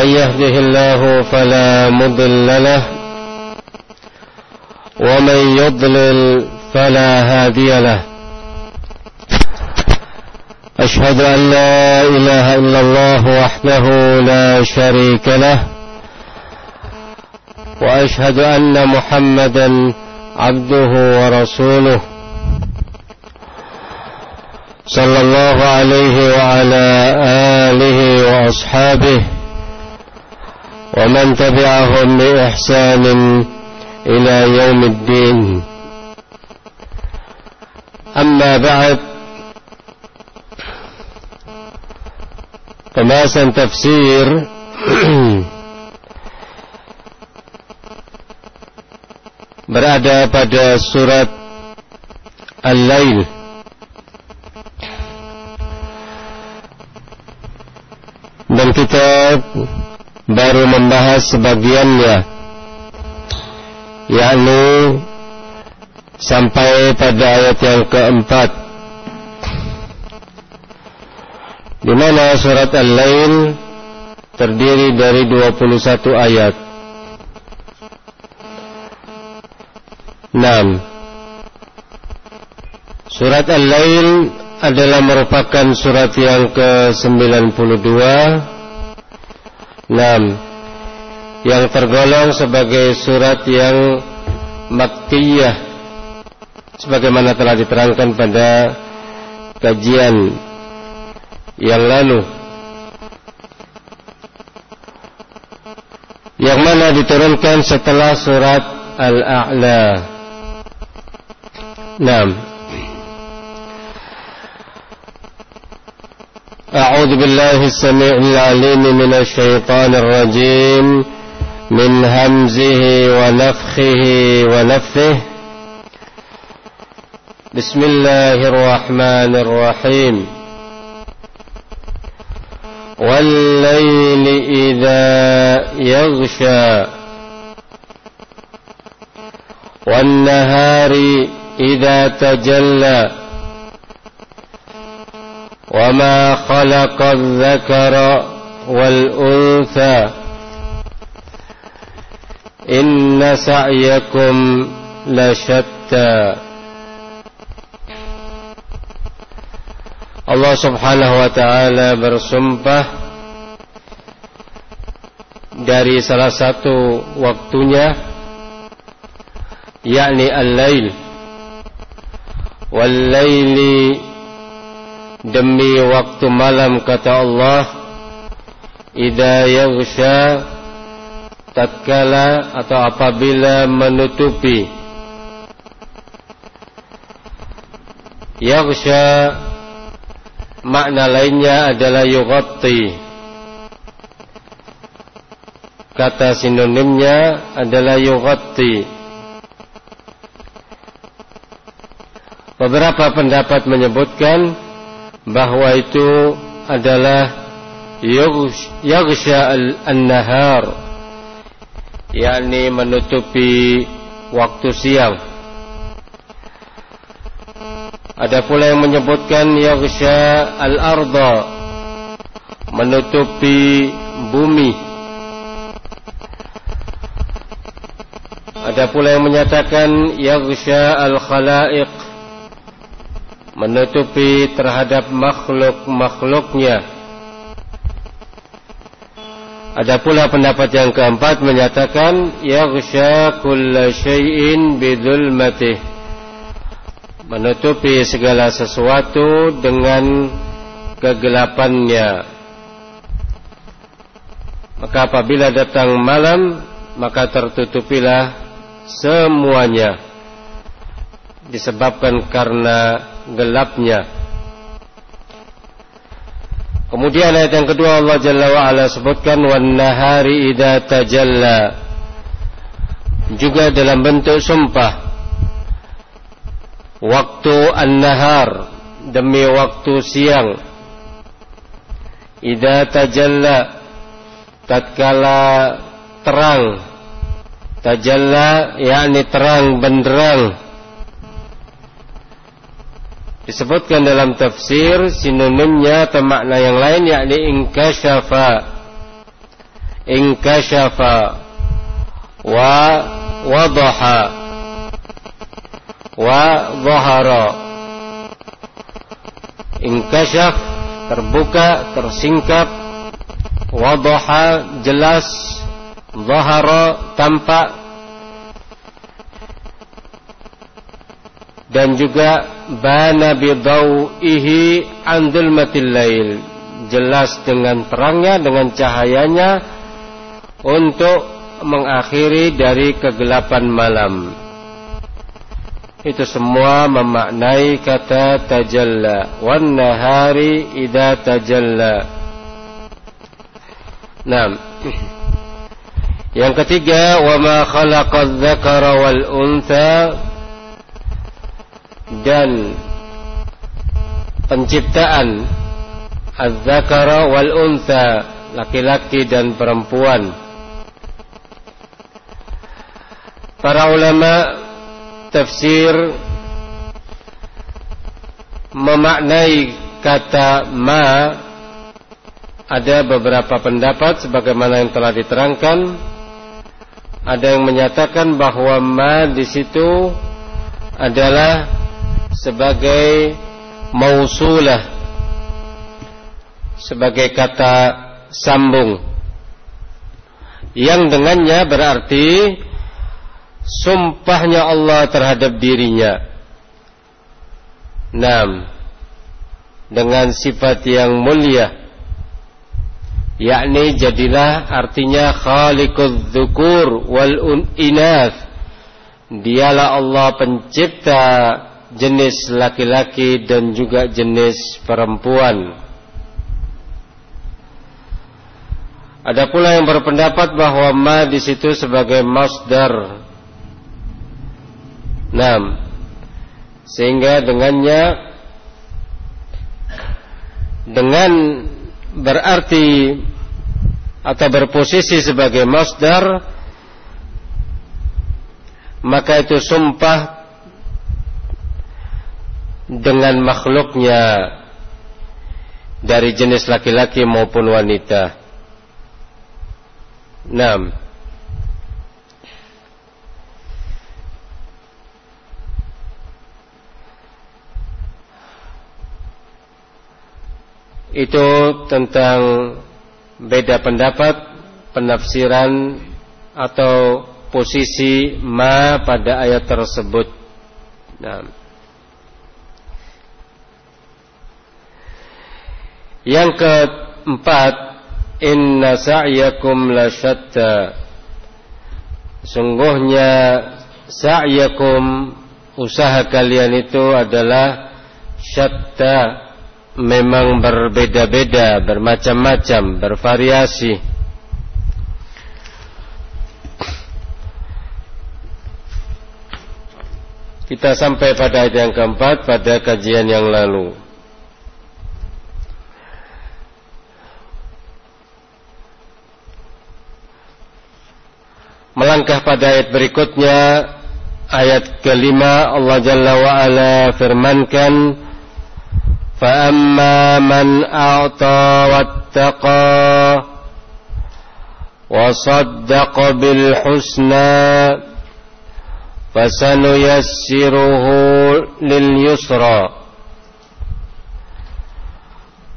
من يهده الله فلا مضل له ومن يضلل فلا هادي له. أشهد أن لا إله إلا الله وحده لا شريك له وأشهد أن محمدا عبده ورسوله. صلى الله عليه وعلى آله وأصحابه. ومن تبعهم بإحسان إلى يوم الدين أما بعد pembahasan tafsir berada pada surat Al-Lail dan kita baru membahas sebagiannya. Yakni sampai pada ayat yang keempat. Di mana surat Al-Lail terdiri dari 21 ayat. 6 Surat Al-Lail adalah merupakan surat yang ke-92 Nam yang tergolong sebagai surat yang makkiyah sebagaimana telah diterangkan pada kajian yang lalu yang mana diturunkan setelah surat Al-A'la. Naam. أعوذ بالله السميع العليم من الشيطان الرجيم من همزه ونفخه ونفثه. بسم الله الرحمن الرحيم. والليل إذا يغشى والنهار إذا تجلى. وما خلق الذكر والأنثى إن سعيكم لشتى Allah subhanahu wa ta'ala bersumpah Dari salah satu waktunya yakni al-lail Wal-laili demi waktu malam kata Allah idza yaghsha tatkala atau apabila menutupi yaghsha makna lainnya adalah yughatti. Kata sinonimnya adalah yughatti. Beberapa pendapat menyebutkan bahwa itu adalah yaghsha an-nahar yakni menutupi waktu siang. Ada pula yang menyebutkan yaghsha al-arda menutupi bumi. Ada pula yang menyatakan yaghsha al-khalaiq menutupi terhadap makhluk-makhluknya. Ada pula pendapat yang keempat menyatakan yaghsha kulla syai'in bidzulmatih. Menutupi segala sesuatu dengan kegelapannya. Maka apabila datang malam, maka tertutupilah semuanya. Disebabkan karena gelapnya. Kemudian ayat yang kedua Allah Jalla wa ala sebutkan wan nahari idza tajalla. Juga dalam bentuk sumpah. Waktu an-nahar demi waktu siang. Idza tajalla tatkala terang. Tajalla yakni terang benderang disebutkan dalam tafsir sinonimnya atau makna yang lain yakni inkashafa inkashafa wa wadaha. Wa zahara inkashaf terbuka tersingkap. Wadaha jelas. Zahara tampak dan juga bana bidau'ihi andul matil lail. Jelas dengan terangnya dengan cahayanya untuk mengakhiri dari kegelapan malam. Itu semua memaknai kata tajalla. Wan nahari idza tajalla. Naam. Yang ketiga wa ma khalaqadz dzakara wal untha dan penciptaan az-dzakara wal untha laki-laki dan perempuan. Para ulama tafsir memaknai kata ma. Ada beberapa pendapat sebagaimana yang telah diterangkan. Ada yang menyatakan bahwa ma di situ adalah sebagai mausulah sebagai kata sambung yang dengannya berarti sumpahnya Allah terhadap dirinya. Nam dengan sifat yang mulia. Yakni jadilah artinya khaliqudz dzukur wal inath dialah Allah pencipta jenis laki-laki dan juga jenis perempuan. Ada pula yang berpendapat bahwa ma di situ sebagai masdar. Nah, sehingga dengannya dengan berarti atau berposisi sebagai masdar maka itu sumpah dengan makhluknya dari jenis laki-laki maupun wanita. Nah, itu tentang beda pendapat penafsiran atau posisi ma pada ayat tersebut. Nah. Yang keempat, inna sa'yakum lasyatta. Sungguhnya sa'yakum usaha kalian itu adalah syatta memang berbeda-beda, bermacam-macam, bervariasi. Kita sampai pada ayat yang keempat pada kajian yang lalu. Melangkah pada ayat berikutnya Ayat kelima Allah Jalla wa'ala firmankan فأما من أعطى واتقى وصدق بالحسنى فسنيسره لليسرى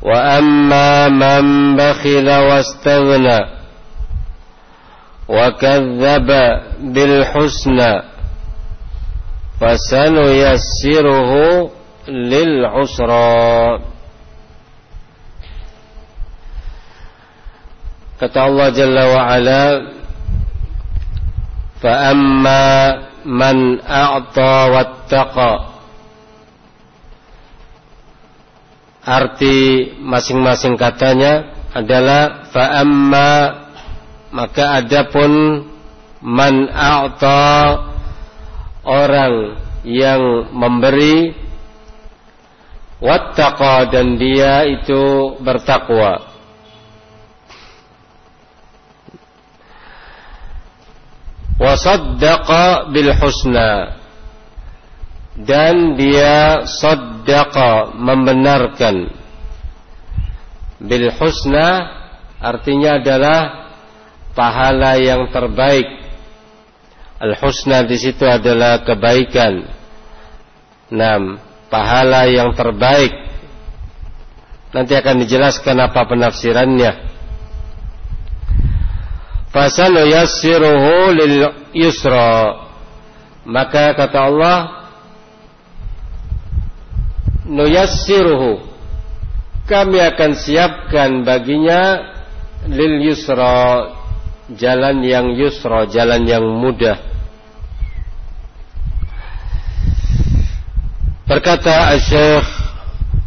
وأما من بخل واستغنى وكذب بالحسنى فسنيسره lil usra kata Allah Jalla wa Ala fa amma man a'ta wattaqa arti masing-masing katanya adalah fa amma maka adapun man a'ta orang yang memberi wattaqa dan dia itu bertakwa. Wasaddaqa bil husna. Dan dia saddaqa membenarkan. Bil husna artinya adalah pahala yang terbaik Al-husna di situ adalah kebaikan. Enam, pahala yang terbaik. Nanti akan dijelaskan apa penafsirannya. Fasanu yassiruhu lil yusra. Maka kata Allah, nuyassiruhu. Kami akan siapkan baginya lil yusra jalan yang yusra, jalan yang mudah. Berkata Syekh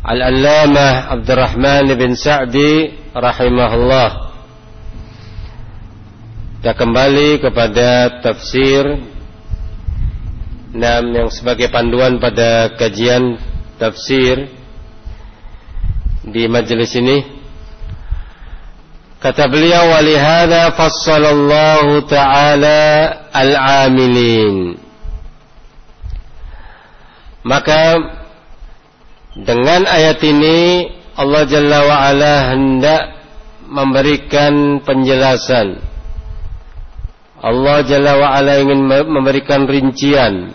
Al-Allamah Abdurrahman bin Sa'di rahimahullah. Kita kembali kepada tafsir Nam yang sebagai panduan pada kajian tafsir di majelis ini. Kata beliau walihada fassalallahu ta'ala al-amilin. Maka dengan ayat ini Allah Jalla wa'ala hendak memberikan penjelasan Allah Jalla wa'ala ingin memberikan rincian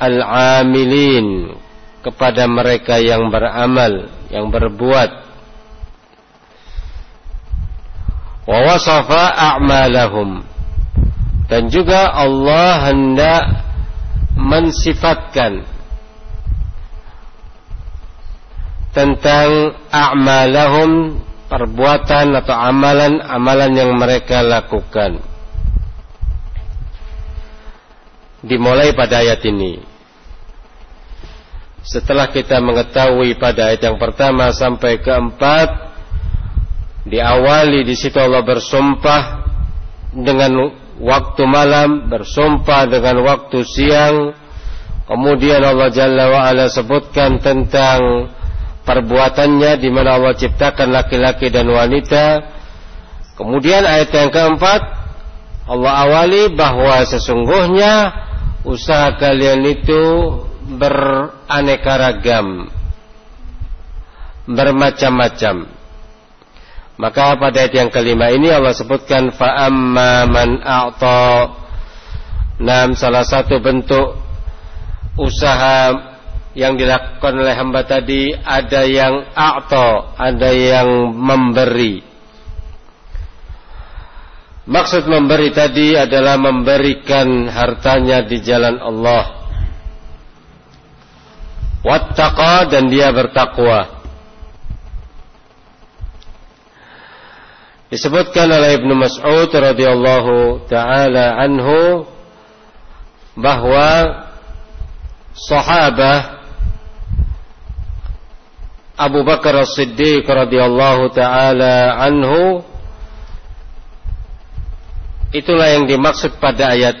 Al-amilin Kepada mereka yang beramal Yang berbuat Wa wasafa a'malahum Dan juga Allah hendak mensifatkan tentang a'malahum perbuatan atau amalan-amalan yang mereka lakukan. Dimulai pada ayat ini. Setelah kita mengetahui pada ayat yang pertama sampai keempat, diawali di situ Allah bersumpah dengan waktu malam, bersumpah dengan waktu siang. Kemudian Allah Jalla wa'ala sebutkan tentang perbuatannya di mana Allah ciptakan laki-laki dan wanita. Kemudian ayat yang keempat Allah awali bahwa sesungguhnya usaha kalian itu beraneka ragam, bermacam-macam. Maka pada ayat yang kelima ini Allah sebutkan fa'amma man a'ta. Nam salah satu bentuk usaha yang dilakukan oleh hamba tadi ada yang a'ta, ada yang memberi. Maksud memberi tadi adalah memberikan hartanya di jalan Allah. Wattaqa dan dia bertakwa. Disebutkan oleh Ibnu Mas'ud radhiyallahu taala anhu bahwa sahabat Abu Bakar As-Siddiq radhiyallahu taala anhu itulah yang dimaksud pada ayat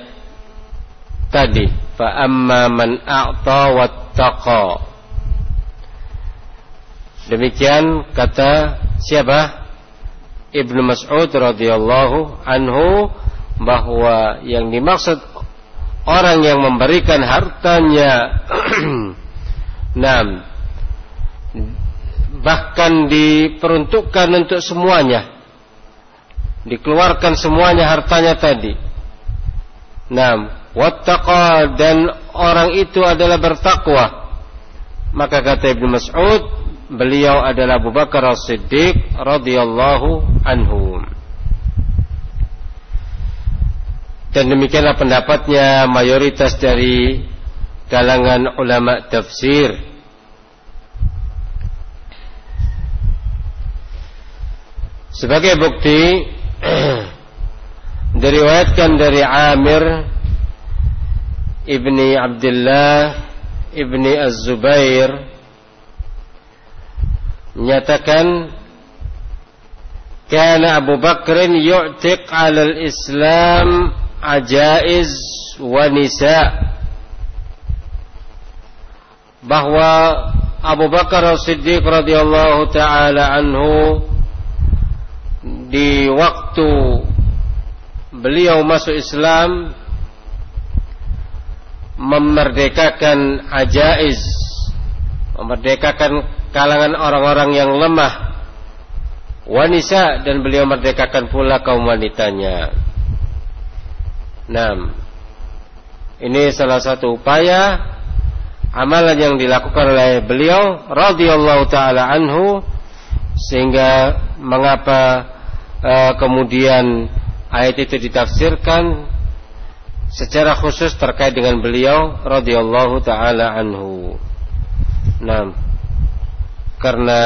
tadi. Fa amma man a'ta wattaqa. Demikian kata siapa Ibnu Mas'ud radhiyallahu anhu bahwa yang dimaksud orang yang memberikan hartanya Nam bahkan diperuntukkan untuk semuanya dikeluarkan semuanya hartanya tadi. Nah wattaqa dan orang itu adalah bertakwa. Maka kata Ibnu Mas'ud beliau adalah Abu Bakar As-Siddiq radhiyallahu anhu. Dan demikianlah pendapatnya mayoritas dari kalangan ulama tafsir. Sebagai bukti diriwayatkan dari Amir ibni Abdullah ibni Az-Zubair menyatakan kana Abu Bakr yu'tiq 'ala al-Islam ajaiz wa nisa. Bahwa Abu Bakar As-Siddiq radhiyallahu taala anhu di waktu beliau masuk Islam memerdekakan ajaiz memerdekakan kalangan orang-orang yang lemah wanita dan beliau merdekakan pula kaum wanitanya. Nah, ini salah satu upaya amalan yang dilakukan oleh beliau radhiyallahu taala anhu sehingga mengapa uh, kemudian ayat itu ditafsirkan secara khusus terkait dengan beliau radhiyallahu taala anhu. Nah, karena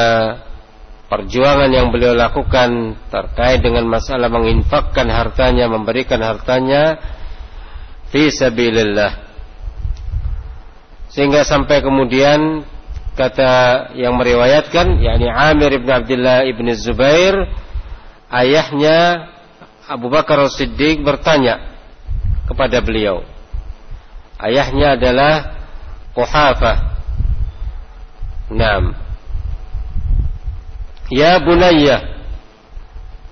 perjuangan yang beliau lakukan terkait dengan masalah menginfakkan hartanya, memberikan hartanya fi sabilillah. Sehingga sampai kemudian kata yang meriwayatkan yakni Amir ibn Abdullah ibn Zubair ayahnya Abu Bakar As-Siddiq bertanya kepada beliau. Ayahnya adalah Quhafah. Naam Ya bunayya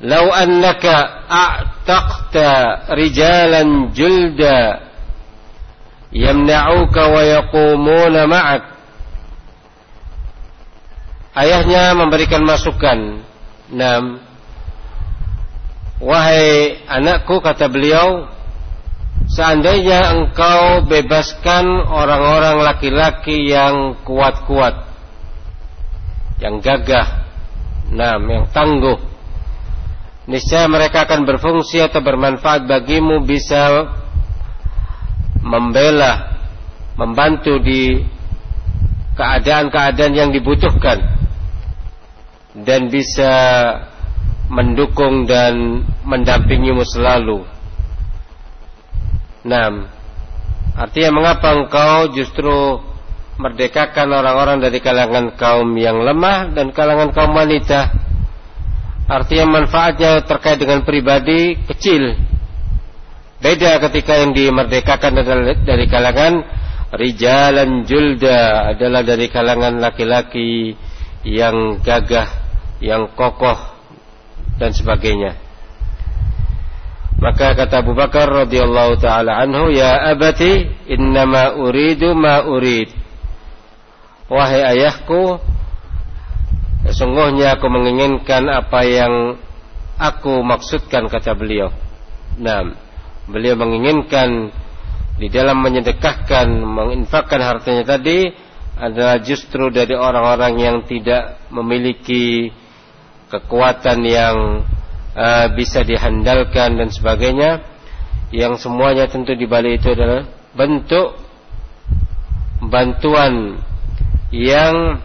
Lau annaka a'taqta rijalan julda wa yaqumuna ma'ak Ayahnya memberikan masukan. Nam, wahai anakku kata beliau, seandainya engkau bebaskan orang-orang laki-laki yang kuat-kuat, yang gagah, nam, yang tangguh, niscaya mereka akan berfungsi atau bermanfaat bagimu bisa membela, membantu di keadaan-keadaan yang dibutuhkan. Dan bisa mendukung dan mendampingimu selalu. Nah, artinya mengapa engkau justru merdekakan orang-orang dari kalangan kaum yang lemah dan kalangan kaum wanita? Artinya manfaatnya terkait dengan pribadi kecil, Beda ketika yang dimerdekakan adalah dari kalangan rijalan julda adalah dari kalangan laki-laki yang gagah, yang kokoh dan sebagainya. Maka kata Abu Bakar radhiyallahu taala anhu, "Ya abati, innama uridu ma urid." Wahai ayahku, sesungguhnya aku menginginkan apa yang aku maksudkan kata beliau. Nah, beliau menginginkan di dalam menyedekahkan, menginfakkan hartanya tadi adalah justru dari orang-orang yang tidak memiliki kekuatan yang uh, bisa dihandalkan dan sebagainya yang semuanya tentu di balik itu adalah bentuk bantuan yang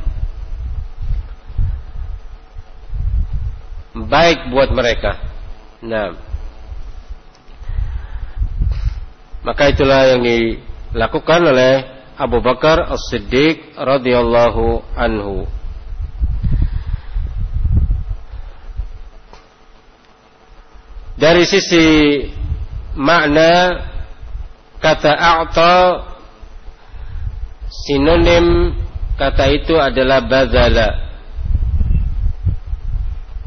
baik buat mereka. Nah, Maka itulah yang dilakukan oleh Abu Bakar As-Siddiq radhiyallahu anhu. Dari sisi makna kata a'ta sinonim kata itu adalah bazala.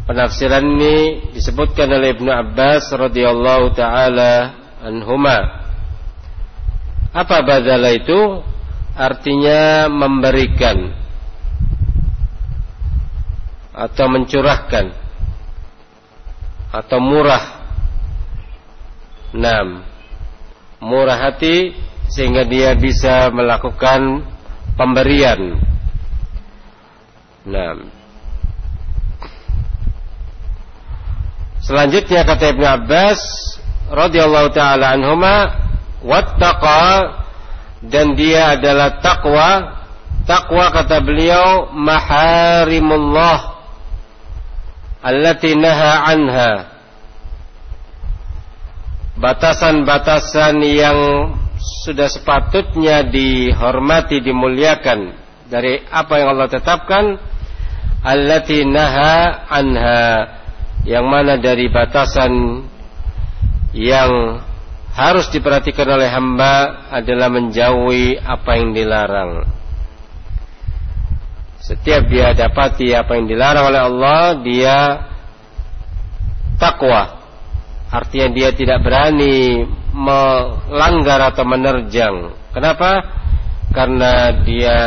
Penafsiran ini disebutkan oleh Ibnu Abbas radhiyallahu taala anhuma apa badala itu? Artinya memberikan atau mencurahkan atau murah. Enam. Murah hati sehingga dia bisa melakukan pemberian. Enam. Selanjutnya kata Ibnu Abbas radhiyallahu taala anhuma wattaqa dan dia adalah takwa takwa kata beliau maharimullah allati naha anha batasan-batasan yang sudah sepatutnya dihormati dimuliakan dari apa yang Allah tetapkan allati naha anha yang mana dari batasan yang harus diperhatikan oleh hamba adalah menjauhi apa yang dilarang. Setiap dia dapati apa yang dilarang oleh Allah, dia takwa. Artinya dia tidak berani melanggar atau menerjang. Kenapa? Karena dia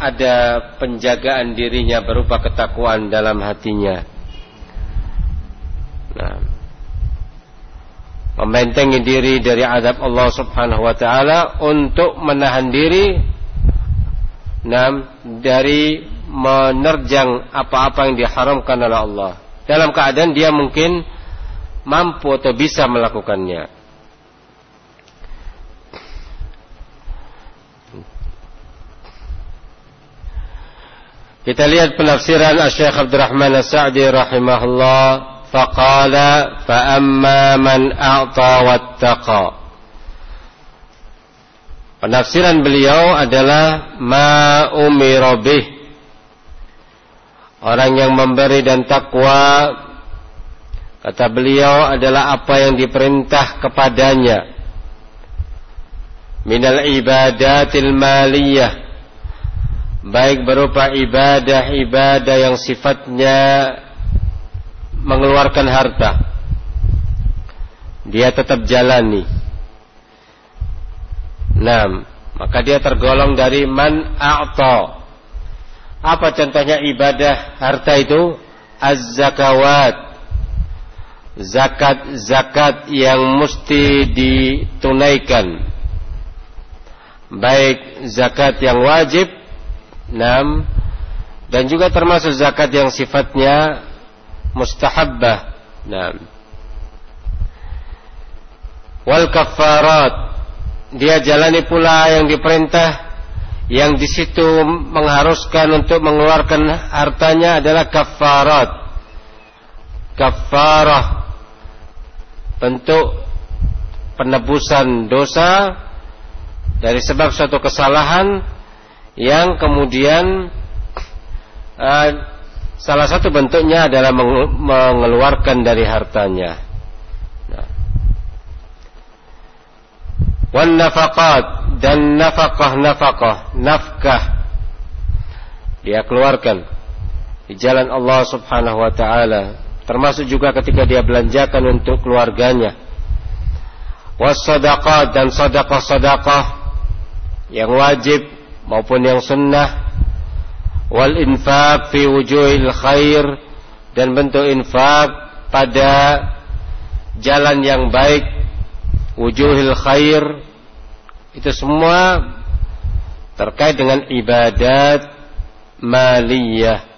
ada penjagaan dirinya berupa ketakwaan dalam hatinya. Nah, membentengi diri dari adab Allah Subhanahu wa taala untuk menahan diri nah, dari menerjang apa-apa yang diharamkan oleh Allah. Dalam keadaan dia mungkin mampu atau bisa melakukannya. Kita lihat penafsiran Syekh Abdurrahman As-Sa'di rahimahullah. Faqala fa amma man a'ta wattaqa. Penafsiran beliau adalah ma umira bih. Orang yang memberi dan takwa kata beliau adalah apa yang diperintah kepadanya. Minal ibadatil maliyah. Baik berupa ibadah-ibadah yang sifatnya mengeluarkan harta. Dia tetap jalani. Nah maka dia tergolong dari man a'ta. Apa contohnya ibadah harta itu? Az-zakawat zakat-zakat yang mesti ditunaikan baik zakat yang wajib Nam dan juga termasuk zakat yang sifatnya mustahabbah. Nam. Wal kafarat dia jalani pula yang diperintah yang di situ mengharuskan untuk mengeluarkan hartanya adalah kafarat. Kafarah bentuk penebusan dosa dari sebab suatu kesalahan yang kemudian uh, salah satu bentuknya adalah mengeluarkan dari hartanya. Nah. Wan nafaqat dan nafkah nafkah nafkah dia keluarkan di jalan Allah Subhanahu wa taala termasuk juga ketika dia belanjakan untuk keluarganya. Was sadaqat dan sedekah-sedekah yang wajib maupun yang sunnah. Wal infaq fi wujuhil khair dan bentuk infak pada jalan yang baik wujuhil khair. Itu semua terkait dengan ibadat maliyah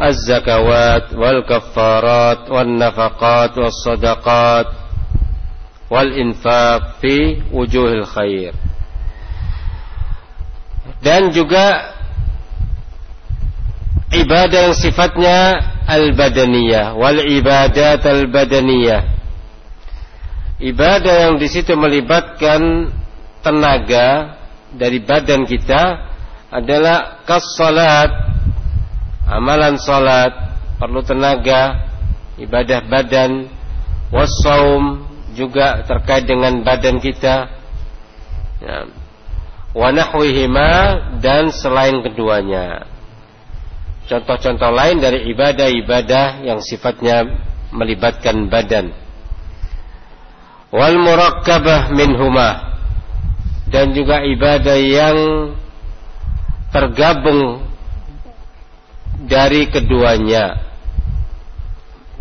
الزكوات والكفارات والنفقات والصدقات wal infaq fi wujuhil khair. Dan juga ibadah yang sifatnya al-badaniyah wal ibadat al-badaniyah. Ibadah yang di situ melibatkan tenaga dari badan kita adalah kas salat amalan salat perlu tenaga ibadah badan wasaum juga terkait dengan badan kita. Ya. wa dan selain keduanya. Contoh-contoh lain dari ibadah-ibadah yang sifatnya melibatkan badan. Wal murakkabah minhuma dan juga ibadah yang tergabung dari keduanya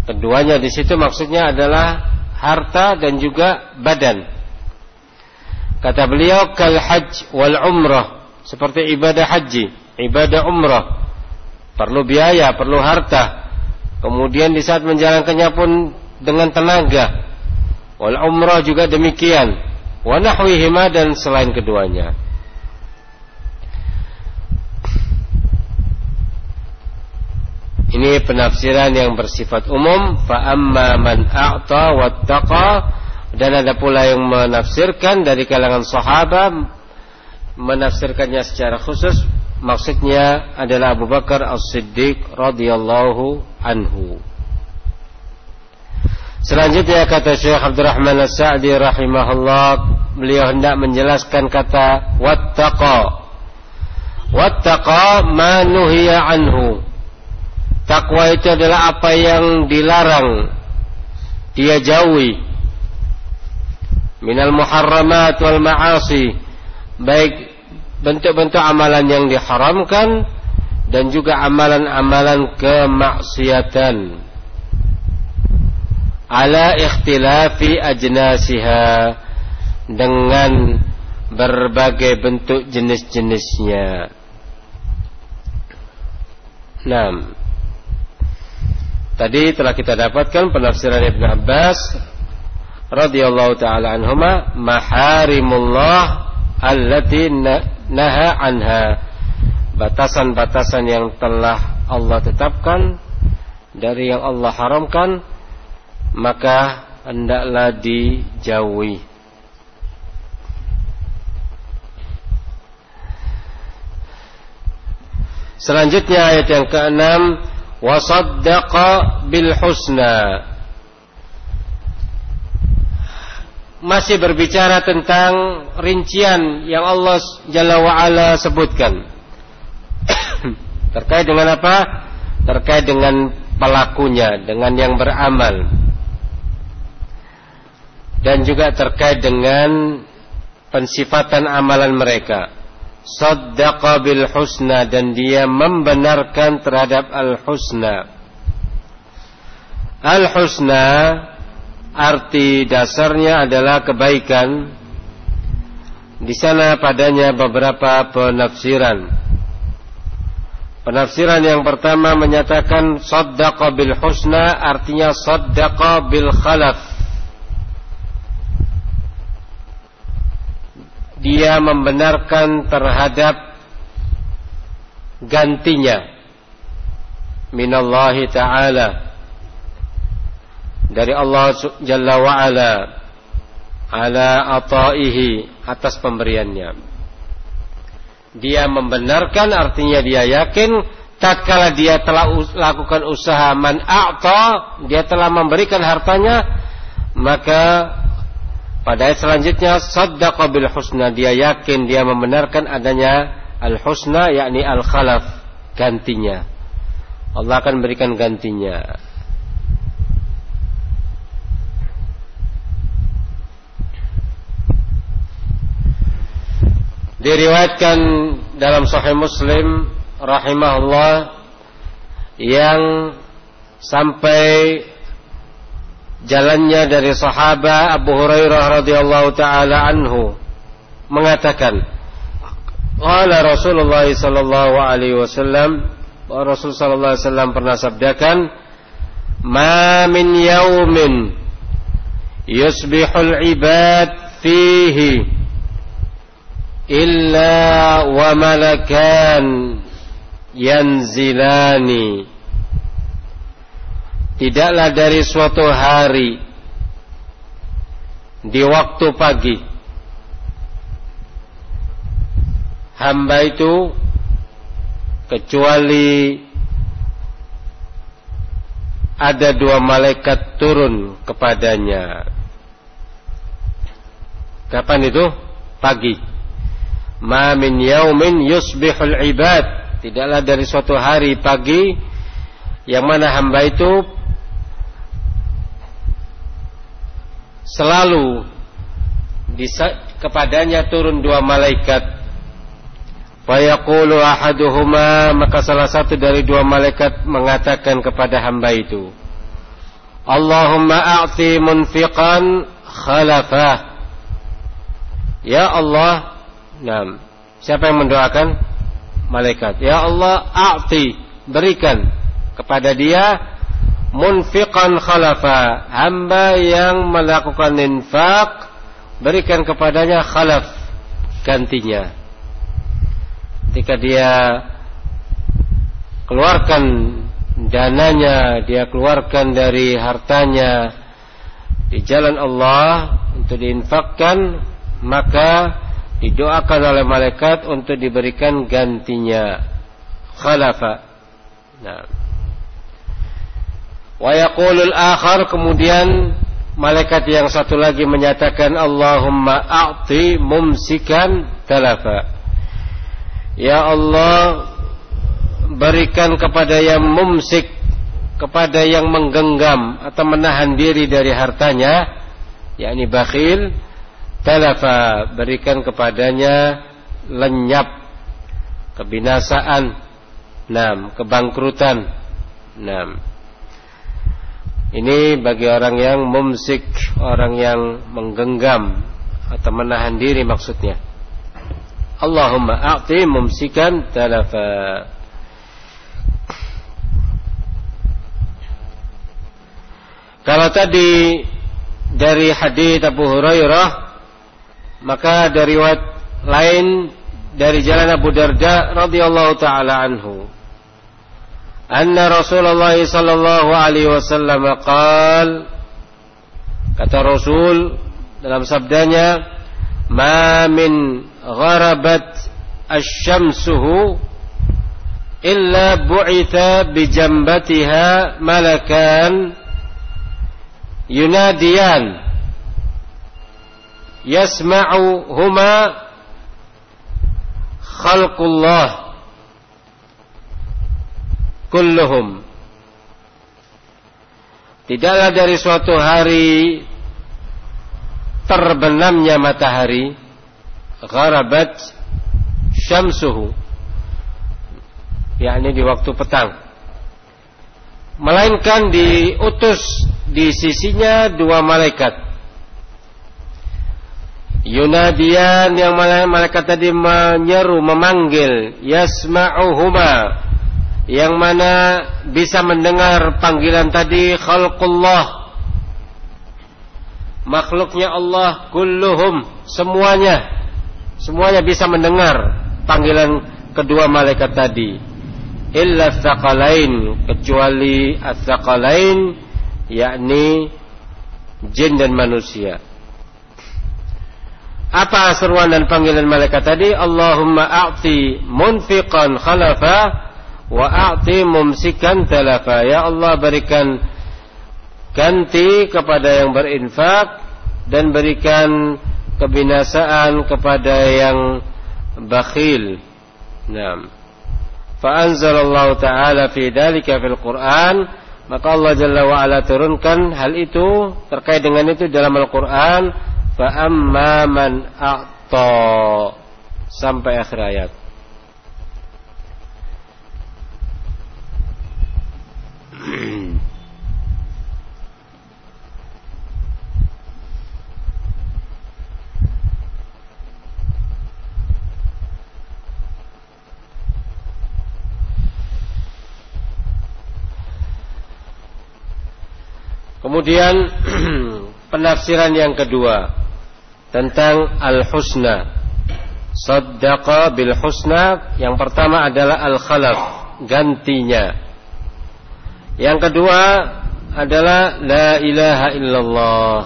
keduanya di situ maksudnya adalah harta dan juga badan. Kata beliau kal hajj wal umrah seperti ibadah haji, ibadah umrah perlu biaya, perlu harta. Kemudian di saat menjalankannya pun dengan tenaga. Wal umrah juga demikian. Wa nahwihima dan selain keduanya. Ini penafsiran yang bersifat umum. Fa amma man a'ta wattaqa dan ada pula yang menafsirkan dari kalangan sahabat menafsirkannya secara khusus maksudnya adalah Abu Bakar As-Siddiq radhiyallahu anhu. Selanjutnya kata Syekh Abdurrahman As-Sa'di rahimahullah, beliau hendak menjelaskan kata wattaqa. Wattaqa ma nuhiya anhu. Takwa itu adalah apa yang dilarang. Dia jauhi. Minal muharramat wal ma'asi. Baik bentuk-bentuk amalan yang diharamkan dan juga amalan-amalan kemaksiatan. Ala ikhtilafi ajnasiha dengan berbagai bentuk jenis-jenisnya. Nah, tadi telah kita dapatkan penafsiran Ibn Abbas radhiyallahu taala anhuma maharimullah allati naha anha batasan-batasan yang telah Allah tetapkan dari yang Allah haramkan maka hendaklah dijauhi. Selanjutnya ayat yang keenam bil husna. Masih berbicara tentang rincian yang Allah Jalla wa'ala sebutkan Terkait dengan apa? Terkait dengan pelakunya Dengan yang beramal dan juga terkait dengan pensifatan amalan mereka. Saddaqa bil husna dan dia membenarkan terhadap al husna. Al husna arti dasarnya adalah kebaikan. Di sana padanya beberapa penafsiran. Penafsiran yang pertama menyatakan saddaqa bil husna artinya saddaqa bil khalaf dia membenarkan terhadap gantinya. Minallahi ta'ala. Dari Allah Jalla wa'ala. Ala ataihi. Atas pemberiannya. Dia membenarkan artinya dia yakin tatkala dia telah lakukan usaha man a'ta dia telah memberikan hartanya maka pada ayat selanjutnya saddaqa bil husna dia yakin dia membenarkan adanya al husna yakni al khalaf gantinya. Allah akan berikan gantinya. Diriwayatkan dalam Sahih Muslim rahimahullah yang sampai jalannya dari sahabat Abu Hurairah radhiyallahu taala anhu mengatakan Qala Rasulullah sallallahu alaihi wasallam Rasul sallallahu alaihi wasallam pernah sabdakan Ma min yaumin yusbihul ibad fihi illa wa malakan yanzilani tidaklah dari suatu hari di waktu pagi hamba itu kecuali ada dua malaikat turun kepadanya. Kapan itu? Pagi. Ma min yaumin yusbihul ibad. Tidaklah dari suatu hari pagi yang mana hamba itu selalu kepadanya turun dua malaikat. Fayaqulu ahaduhuma maka salah satu dari dua malaikat mengatakan kepada hamba itu Allahumma a'ti munfiqan khalafah. Ya Allah Nah, siapa yang mendoakan? Malaikat. Ya Allah a'ti berikan kepada dia munfiqan khalafa. Hamba yang melakukan infak berikan kepadanya khalaf gantinya. Ketika dia keluarkan dananya dia keluarkan dari hartanya di jalan Allah untuk diinfakkan maka didoakan oleh malaikat untuk diberikan gantinya. Khalafa. Nah Wa yaqulul akhar kemudian malaikat yang satu lagi menyatakan Allahumma a'ti mumsikan talafa. Ya Allah berikan kepada yang mumsik kepada yang menggenggam atau menahan diri dari hartanya yakni bakhil talafa berikan kepadanya lenyap kebinasaan enam kebangkrutan enam ini bagi orang yang mumsik orang yang menggenggam atau menahan diri maksudnya. Allahumma a'ti mumsikan talafa. Kalau tadi dari hadis Abu Hurairah maka dari riwayat lain dari jalan Abu Darda radhiyallahu taala anhu anna Rasulullah sallallahu alaihi wasallam qaal kata Rasul dalam sabdanya ma min gharabat asy-syamsuhu illa bu'itha bi jambatiha malakan yunadiyan yasma'uhuma khalqullah kulluhum. Tidaklah dari suatu hari terbenamnya matahari gharabat syamsuhu yakni di waktu petang. Melainkan diutus di sisinya dua malaikat. Yunadian yang malaikat tadi menyeru, memanggil, yasma'uhuma yang mana bisa mendengar panggilan tadi khalqullah makhluknya Allah kulluhum semuanya semuanya bisa mendengar panggilan kedua malaikat tadi illa tsaqalain kecuali ats-tsaqalain yakni jin dan manusia. Apa seruan dan panggilan malaikat tadi? Allahumma a'ti munfiqan khalafa wa a'ti mumsikan talafa. Ya Allah berikan ganti kepada yang berinfak dan berikan kebinasaan kepada yang bakhil. Naam. Fa anzalallahu ta'ala fi dzalika fil Qur'an maka Allah Jalla wa ala turunkan hal itu terkait dengan itu dalam Al-Qur'an fa amma man a'ta sampai akhir ayat. Kemudian penafsiran yang kedua tentang al-husna. Saddaqa bil husna yang pertama adalah al-khalaf, gantinya. Yang kedua adalah la ilaha illallah.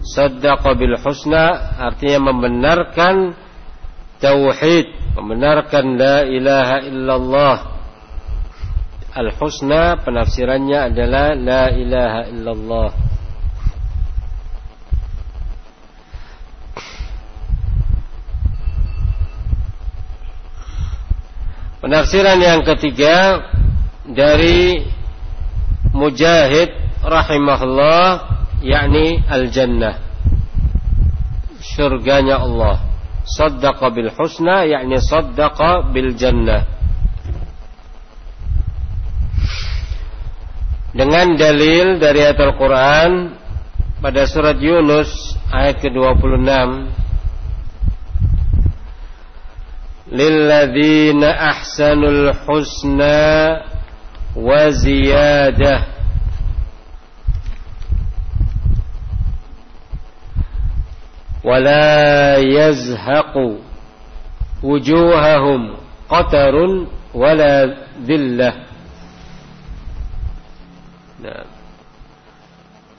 Saddaqa bil husna artinya membenarkan tauhid, membenarkan la ilaha illallah Al-husna penafsirannya adalah la ilaha illallah. Penafsiran yang ketiga dari Mujahid rahimahullah yakni al-jannah. Surganya Allah. Saddaqa bil husna yakni saddaqa bil jannah. dengan dalil dari ayat Al-Quran pada surat Yunus ayat ke-26 Lilladzina ahsanul husna wa ziyadah ولا يزهق وجوههم قتر ولا ذله Nah.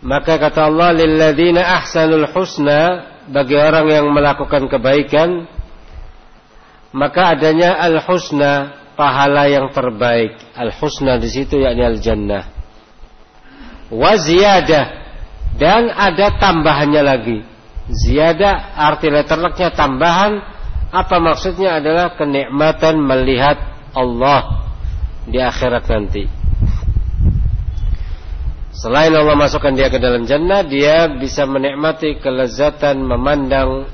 Maka kata Allah lilladzina ahsanul husna bagi orang yang melakukan kebaikan maka adanya al husna pahala yang terbaik al husna di situ yakni al jannah wa ziyadah dan ada tambahannya lagi. Ziyadah arti letterleknya tambahan apa maksudnya adalah kenikmatan melihat Allah di akhirat nanti. Selain Allah masukkan dia ke dalam jannah, dia bisa menikmati kelezatan memandang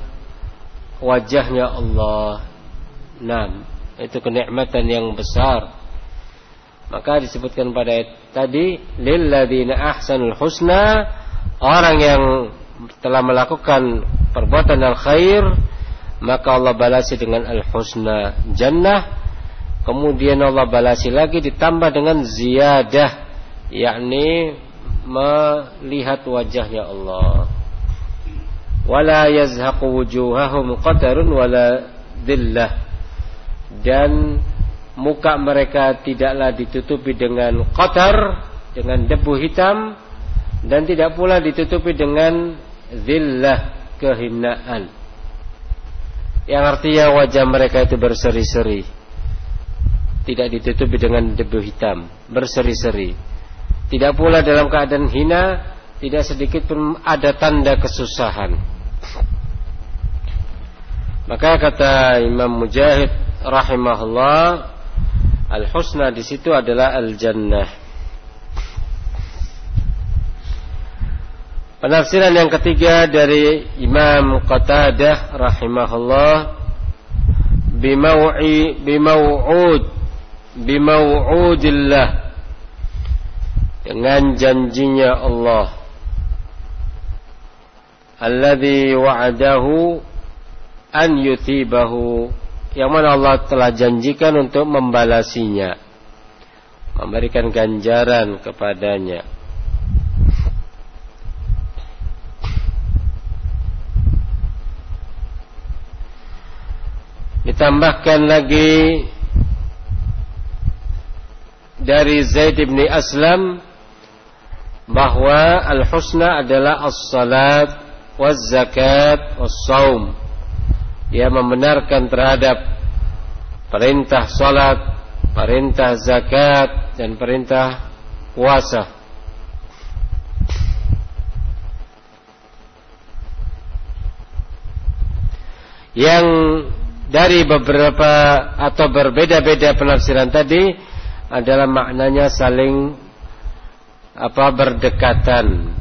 wajahnya Allah. Nah, itu kenikmatan yang besar. Maka disebutkan pada ayat tadi, lilladzina ahsanul husna, orang yang telah melakukan perbuatan al khair, maka Allah balasi dengan al husna jannah. Kemudian Allah balasi lagi ditambah dengan ziyadah, yakni melihat wajahnya Allah. Wala yazhaqu wujuhahum qatarun wala dillah. Dan muka mereka tidaklah ditutupi dengan kotor, dengan debu hitam dan tidak pula ditutupi dengan zillah kehinaan. Yang artinya wajah mereka itu berseri-seri. Tidak ditutupi dengan debu hitam, berseri-seri. Tidak pula dalam keadaan hina, tidak sedikit pun ada tanda kesusahan. Maka kata Imam Mujahid rahimahullah Al-husna di situ adalah al-jannah. Penafsiran yang ketiga dari Imam Qatadah rahimahullah bimau'i bimau'ud bimau'udillah dengan janjinya Allah alladhi wa'adahu an yuthibahu yang mana Allah telah janjikan untuk membalasinya memberikan ganjaran kepadanya. Ditambahkan lagi dari Zaid bin Aslam bahwa al-husna adalah as-salat waz-zakat was-saum dia membenarkan terhadap perintah salat, perintah zakat dan perintah puasa. Yang dari beberapa atau berbeda-beda penafsiran tadi adalah maknanya saling apa berdekatan.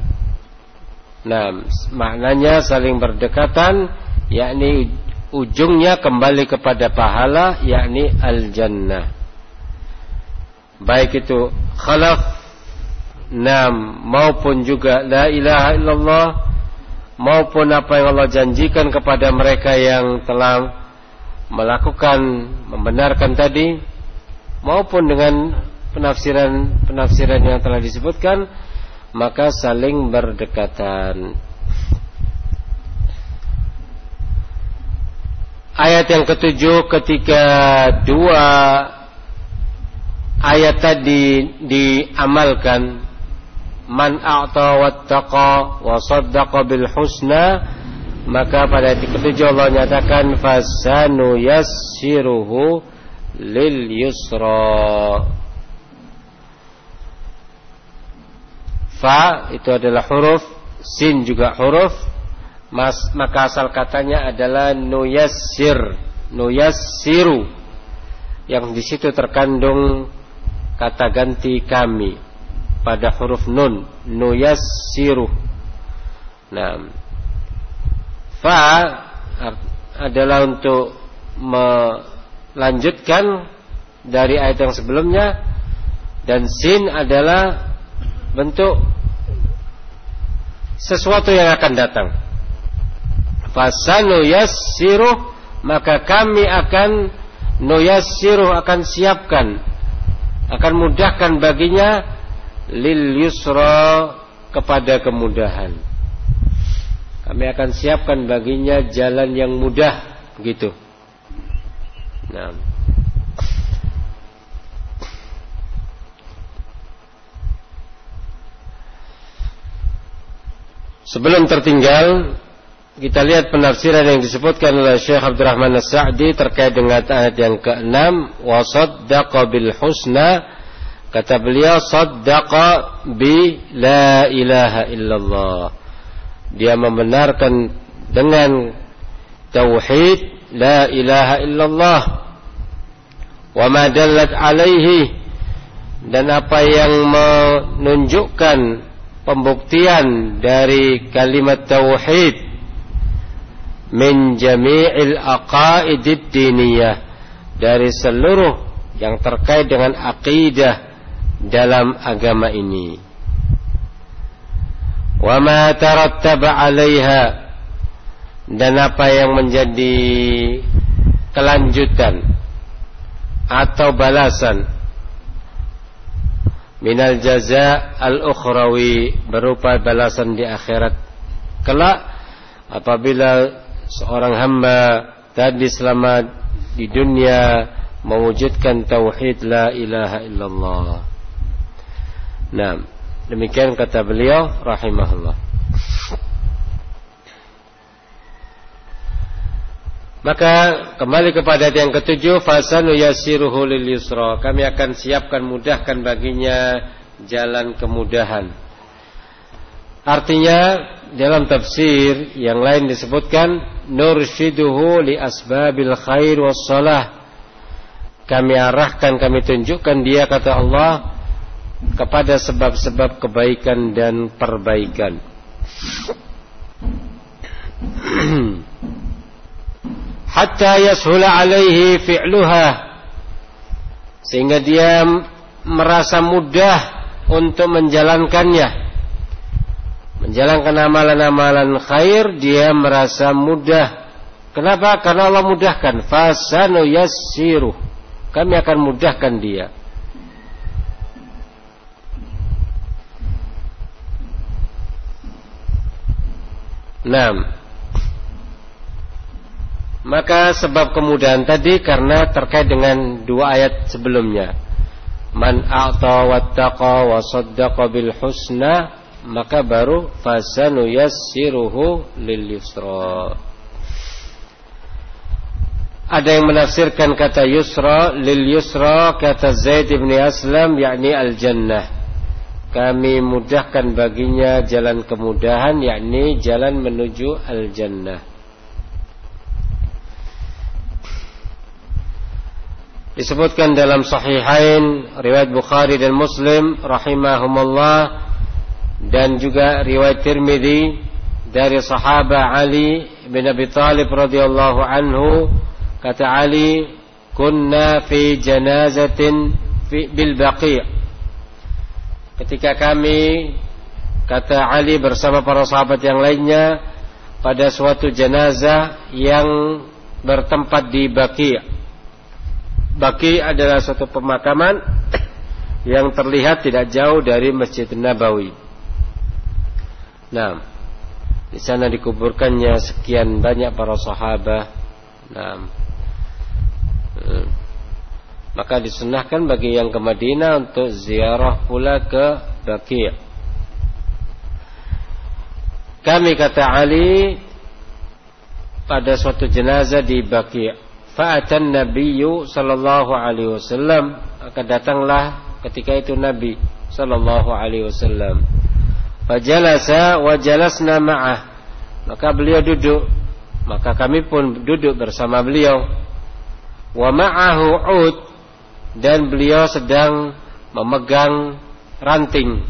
Nah, maknanya saling berdekatan yakni ujungnya kembali kepada pahala yakni al-jannah. Baik itu khalaf nam maupun juga la ilaha illallah maupun apa yang Allah janjikan kepada mereka yang telah melakukan membenarkan tadi maupun dengan penafsiran-penafsiran yang telah disebutkan maka saling berdekatan Ayat yang ketujuh ketika dua ayat tadi diamalkan. Man a'ta wattaqa wa saddaqa bil husna maka pada ayat ketujuh Allah nyatakan fasanu yassiruhu lil yusra. Fa itu adalah huruf sin juga huruf Mas, maka asal katanya adalah nuyassir, nuyassiru. Yang di situ terkandung kata ganti kami pada huruf nun, nuyassiru. Nah, fa adalah untuk melanjutkan dari ayat yang sebelumnya dan sin adalah bentuk sesuatu yang akan datang fasanu yassiru maka kami akan nuyassiru akan siapkan akan mudahkan baginya lil yusra kepada kemudahan. Kami akan siapkan baginya jalan yang mudah gitu. Nah Sebelum tertinggal kita lihat penafsiran yang disebutkan oleh Syekh Abdurrahman As-Sa'di terkait dengan ayat yang ke-6 wasaddaqa bil husna Kata beliau saddaqa bi la ilaha illallah. Dia membenarkan dengan tauhid la ilaha illallah. Wa ma dallat alaihi dan apa yang menunjukkan pembuktian dari kalimat tauhid min jami'il aqaidid diniyah dari seluruh yang terkait dengan akidah dalam agama ini. Wa ma tarattaba 'alaiha dan apa yang menjadi kelanjutan atau balasan minal jaza al-ukhrawi berupa balasan di akhirat kelak apabila seorang hamba tadi selama di dunia mewujudkan tauhid la ilaha illallah Nah, demikian kata beliau rahimahullah. Maka kembali kepada yang ketujuh fasanu yasiruhu lil. Kami akan siapkan mudahkan baginya jalan kemudahan. Artinya dalam tafsir yang lain disebutkan nurshiduhu li asbabil khair was salah. Kami arahkan, kami tunjukkan dia kata Allah kepada sebab-sebab kebaikan dan perbaikan. Hatta yashula alaihi fi'luha sehingga dia merasa mudah untuk menjalankannya. Menjalankan amalan-amalan khair dia merasa mudah. Kenapa? Karena Allah mudahkan. Fasanu yassiru. Kami akan mudahkan dia. Nah, maka sebab kemudahan tadi karena terkait dengan dua ayat sebelumnya. Man a'ta wattaqa wa saddaqa bil husna maka baru fasanu yassiruhu lil yusra. Ada yang menafsirkan kata yusra lil yusra kata Zaid bin Aslam yakni al jannah kami mudahkan baginya jalan kemudahan yakni jalan menuju al-jannah disebutkan dalam sahihain riwayat Bukhari dan Muslim rahimahumullah dan juga riwayat Tirmidzi dari sahabat Ali bin Abi Thalib radhiyallahu anhu kata Ali kunna fi janazatin fi bil baqi' ketika kami kata Ali bersama para sahabat yang lainnya pada suatu jenazah yang bertempat di Baki. Baki adalah suatu pemakaman yang terlihat tidak jauh dari Masjid Nabawi. Nah, di sana dikuburkannya sekian banyak para sahabat. Nah, maka disunahkan bagi yang ke Madinah untuk ziarah pula ke Baqi'. Kami kata Ali pada suatu jenazah di Baqi'. Fa'atan Nabiyyu sallallahu alaihi wasallam maka datanglah ketika itu Nabi sallallahu alaihi wasallam. Fajalasa wa jalasna ma'ah. Maka beliau duduk, maka kami pun duduk bersama beliau. Wa ma'ahu 'ud. Dan beliau sedang memegang ranting.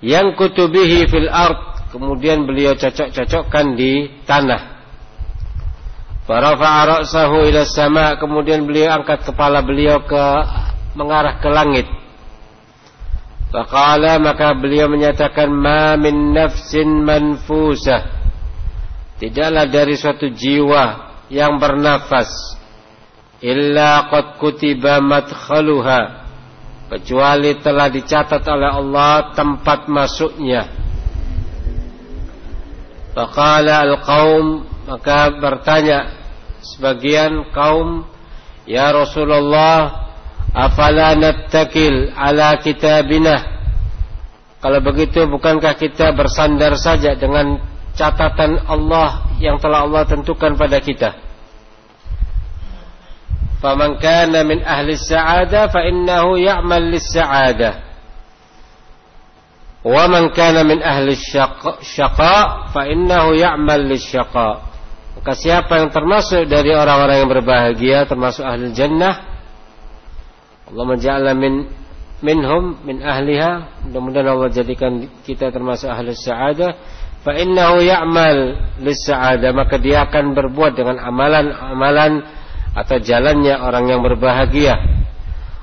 Yang kutubihi fil ard. Kemudian beliau cocok-cocokkan di tanah. Farafa'a ra'sahu ila sama. Kemudian beliau angkat kepala beliau ke mengarah ke langit Faqala maka beliau menyatakan ma min nafsin manfusah. Tidaklah dari suatu jiwa yang bernafas illa qad kutiba madkhaluha kecuali telah dicatat oleh Allah tempat masuknya. Faqala al-qaum maka bertanya sebagian kaum ya Rasulullah afala nattakil ala kitabina? Kalau begitu bukankah kita bersandar saja dengan catatan Allah yang telah Allah tentukan pada kita? Faman kana min ahli sa'adah fa innahu ya'mal lis-sa'adah wa man kana min ahli syaqa fa innahu ya'mal lis-syaqa. Maka siapa yang termasuk dari orang-orang yang berbahagia termasuk ahli jannah Allah menja'ala min minhum min ahliha. Mudah-mudahan Allah jadikan kita termasuk ahli sa'adah fa innahu ya'mal lis sa'adah maka dia akan berbuat dengan amalan-amalan atau jalannya orang yang berbahagia.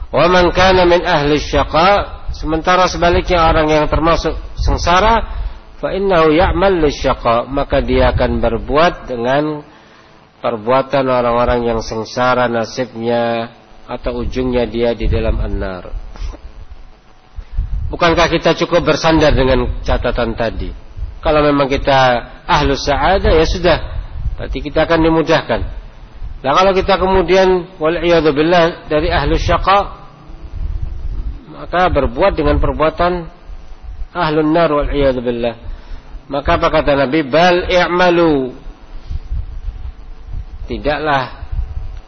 Wa man kana min ahli syaqa. Sementara sebaliknya orang yang termasuk sengsara fa innahu ya'mal lisyaqa maka dia akan berbuat dengan perbuatan orang-orang yang sengsara nasibnya atau ujungnya dia di dalam an-nar. Bukankah kita cukup bersandar dengan catatan tadi? Kalau memang kita ahlus sa'adah ya sudah, berarti kita akan dimudahkan. Nah kalau kita kemudian billah dari ahlu syaqa maka berbuat dengan perbuatan ahlun nar billah. Maka apa kata Nabi? Bal i'malu. Tidaklah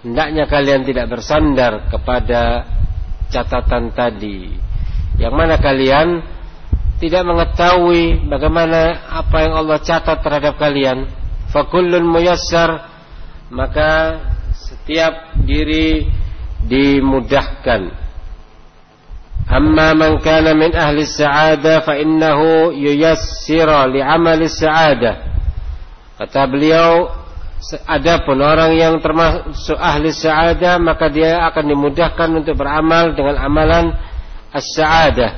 hendaknya kalian tidak bersandar kepada catatan tadi. Yang mana kalian tidak mengetahui bagaimana apa yang Allah catat terhadap kalian. Fakullun muyassar maka setiap diri dimudahkan amma man kana min ahli sa'adah fa innahu yuyassira li'amali sa'adah kata beliau adapun orang yang termasuk ahli sa'adah maka dia akan dimudahkan untuk beramal dengan amalan as-sa'adah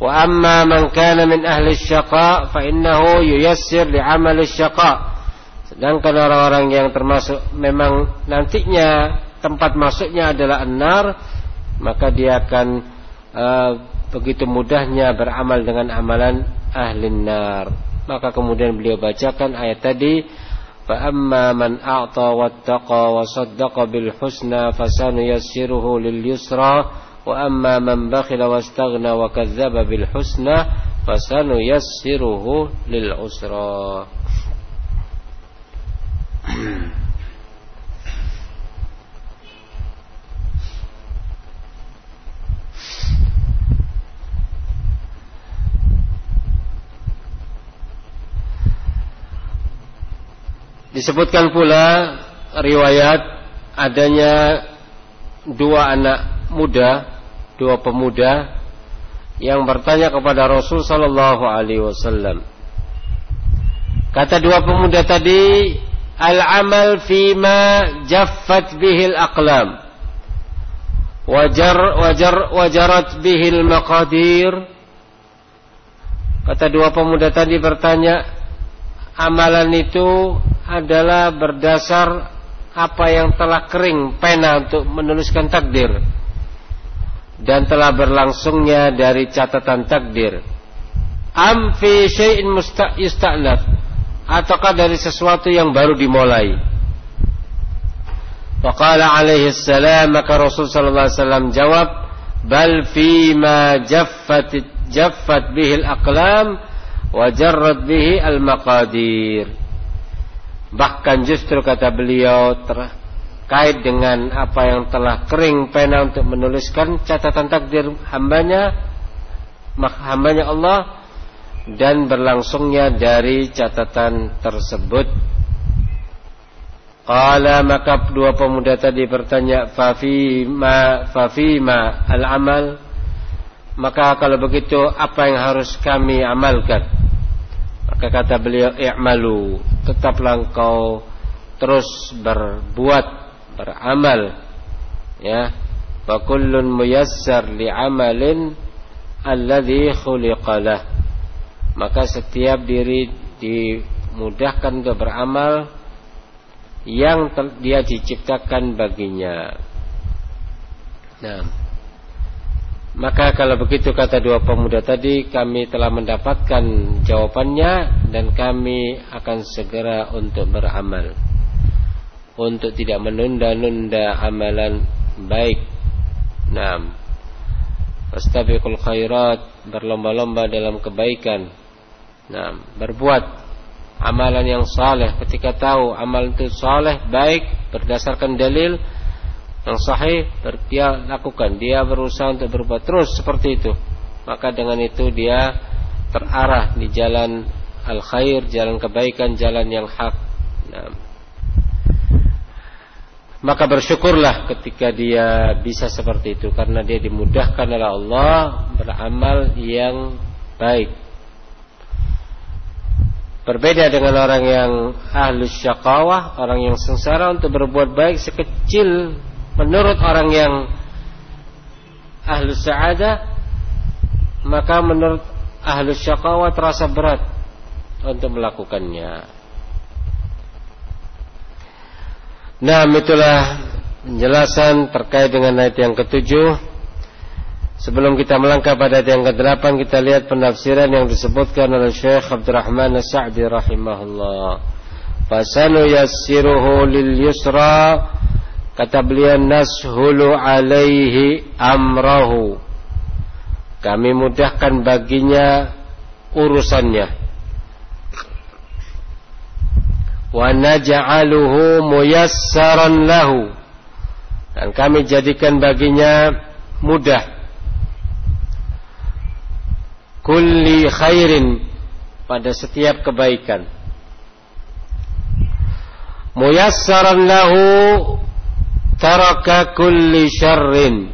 wa amma man kana min ahli syaqa fa innahu yuyassir li'amali syaqa Sedangkan orang-orang yang termasuk memang nantinya tempat masuknya adalah enar, maka dia akan uh, begitu mudahnya beramal dengan amalan ahli nar. Maka kemudian beliau bacakan ayat tadi, fa amma man a'ta wattaqa wa saddaqa bil husna fasanuyassiruhu lil yusra wa amma man bakhila wastaghna wa kadzdzaba bil husna fasanuyassiruhu lil usra. Disebutkan pula riwayat adanya dua anak muda, dua pemuda yang bertanya kepada Rasul sallallahu alaihi wasallam. Kata dua pemuda tadi, al-amal fima jaffat bihil aqlam wajar wajar wajarat bihil maqadir kata dua pemuda tadi bertanya amalan itu adalah berdasar apa yang telah kering pena untuk menuliskan takdir. Dan telah berlangsungnya dari catatan takdir. Am fi syai'in musta'yusta'naf ataukah dari sesuatu yang baru dimulai? Faqala alaihi salam maka Rasul sallallahu alaihi wasallam jawab bal fi ma jaffat jaffat bihi al-aqlam wa jarrat bihi al-maqadir bahkan justru kata beliau terkait dengan apa yang telah kering pena untuk menuliskan catatan takdir hambanya hambanya Allah dan berlangsungnya dari catatan tersebut. Qala maka dua pemuda tadi bertanya fafima fafima al-amal maka kalau begitu apa yang harus kami amalkan maka kata beliau i'malu. Tetaplah engkau terus berbuat beramal. Ya. Fa kullun muyassar li'amalin alladhi khuliqalah maka setiap diri dimudahkan untuk beramal yang dia diciptakan baginya. Nah, maka kalau begitu kata dua pemuda tadi kami telah mendapatkan jawabannya dan kami akan segera untuk beramal untuk tidak menunda-nunda amalan baik. Nah, Fastabiqul khairat berlomba-lomba dalam kebaikan. Nah, berbuat amalan yang saleh ketika tahu amal itu saleh baik berdasarkan dalil yang sahih dia lakukan. Dia berusaha untuk berbuat terus seperti itu. Maka dengan itu dia terarah di jalan al khair jalan kebaikan jalan yang hak. Nah. maka bersyukurlah ketika dia bisa seperti itu. Karena dia dimudahkan oleh Allah beramal yang baik. Berbeda dengan orang yang ahlus syakawah, orang yang sengsara untuk berbuat baik sekecil menurut orang yang ahlus sa'adah, maka menurut ahlus syakawah terasa berat untuk melakukannya. Nah, itulah penjelasan terkait dengan ayat yang ketujuh Sebelum kita melangkah pada ayat yang ke-8 kita lihat penafsiran yang disebutkan oleh Syekh Abdurrahman As-Sa'di rahimahullah. Fasanu yassiruhu lil yusra kata beliau nashulu alaihi amrahu. Kami mudahkan baginya urusannya. Wa naj'aluhu muyassaran lahu. Dan kami jadikan baginya mudah kulli khairin pada setiap kebaikan muyassaran lahu taraka kulli syarrin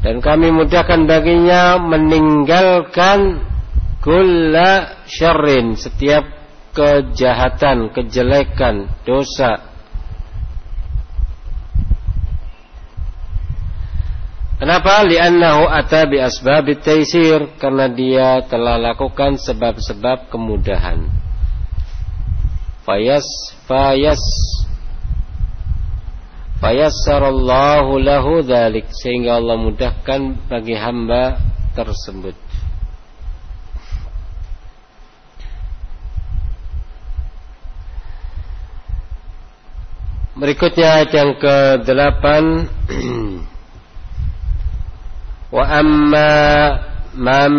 dan kami mudahkan baginya meninggalkan kulla syarrin setiap kejahatan, kejelekan, dosa Kenapa? Li'annahu ata bi asbabit taisir karena dia telah lakukan sebab-sebab kemudahan. Fayas fayas fayassarallahu lahu dzalik sehingga Allah mudahkan bagi hamba tersebut. Berikutnya ayat yang ke-8 wa amma man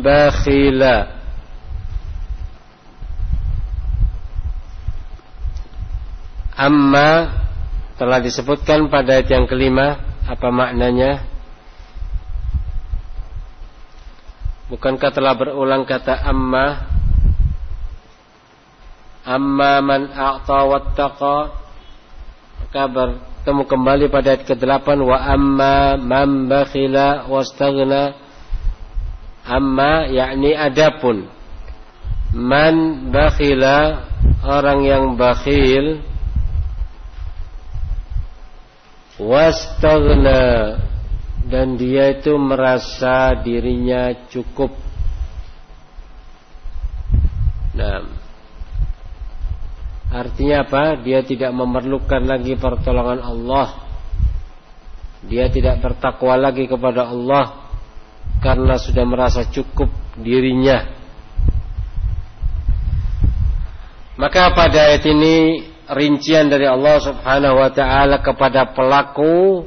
bakhila. Amma telah disebutkan pada ayat yang kelima apa maknanya? Bukankah telah berulang kata amma? Amma man a'ta wattaqa. Maka Temu kembali pada ayat ke-8 wa amma man bakhila wastaghna. Amma yakni adapun. Man bakhila orang yang bakhil wastaghna dan dia itu merasa dirinya cukup Nah, Artinya apa? Dia tidak memerlukan lagi pertolongan Allah. Dia tidak bertakwa lagi kepada Allah karena sudah merasa cukup dirinya. Maka pada ayat ini rincian dari Allah Subhanahu wa taala kepada pelaku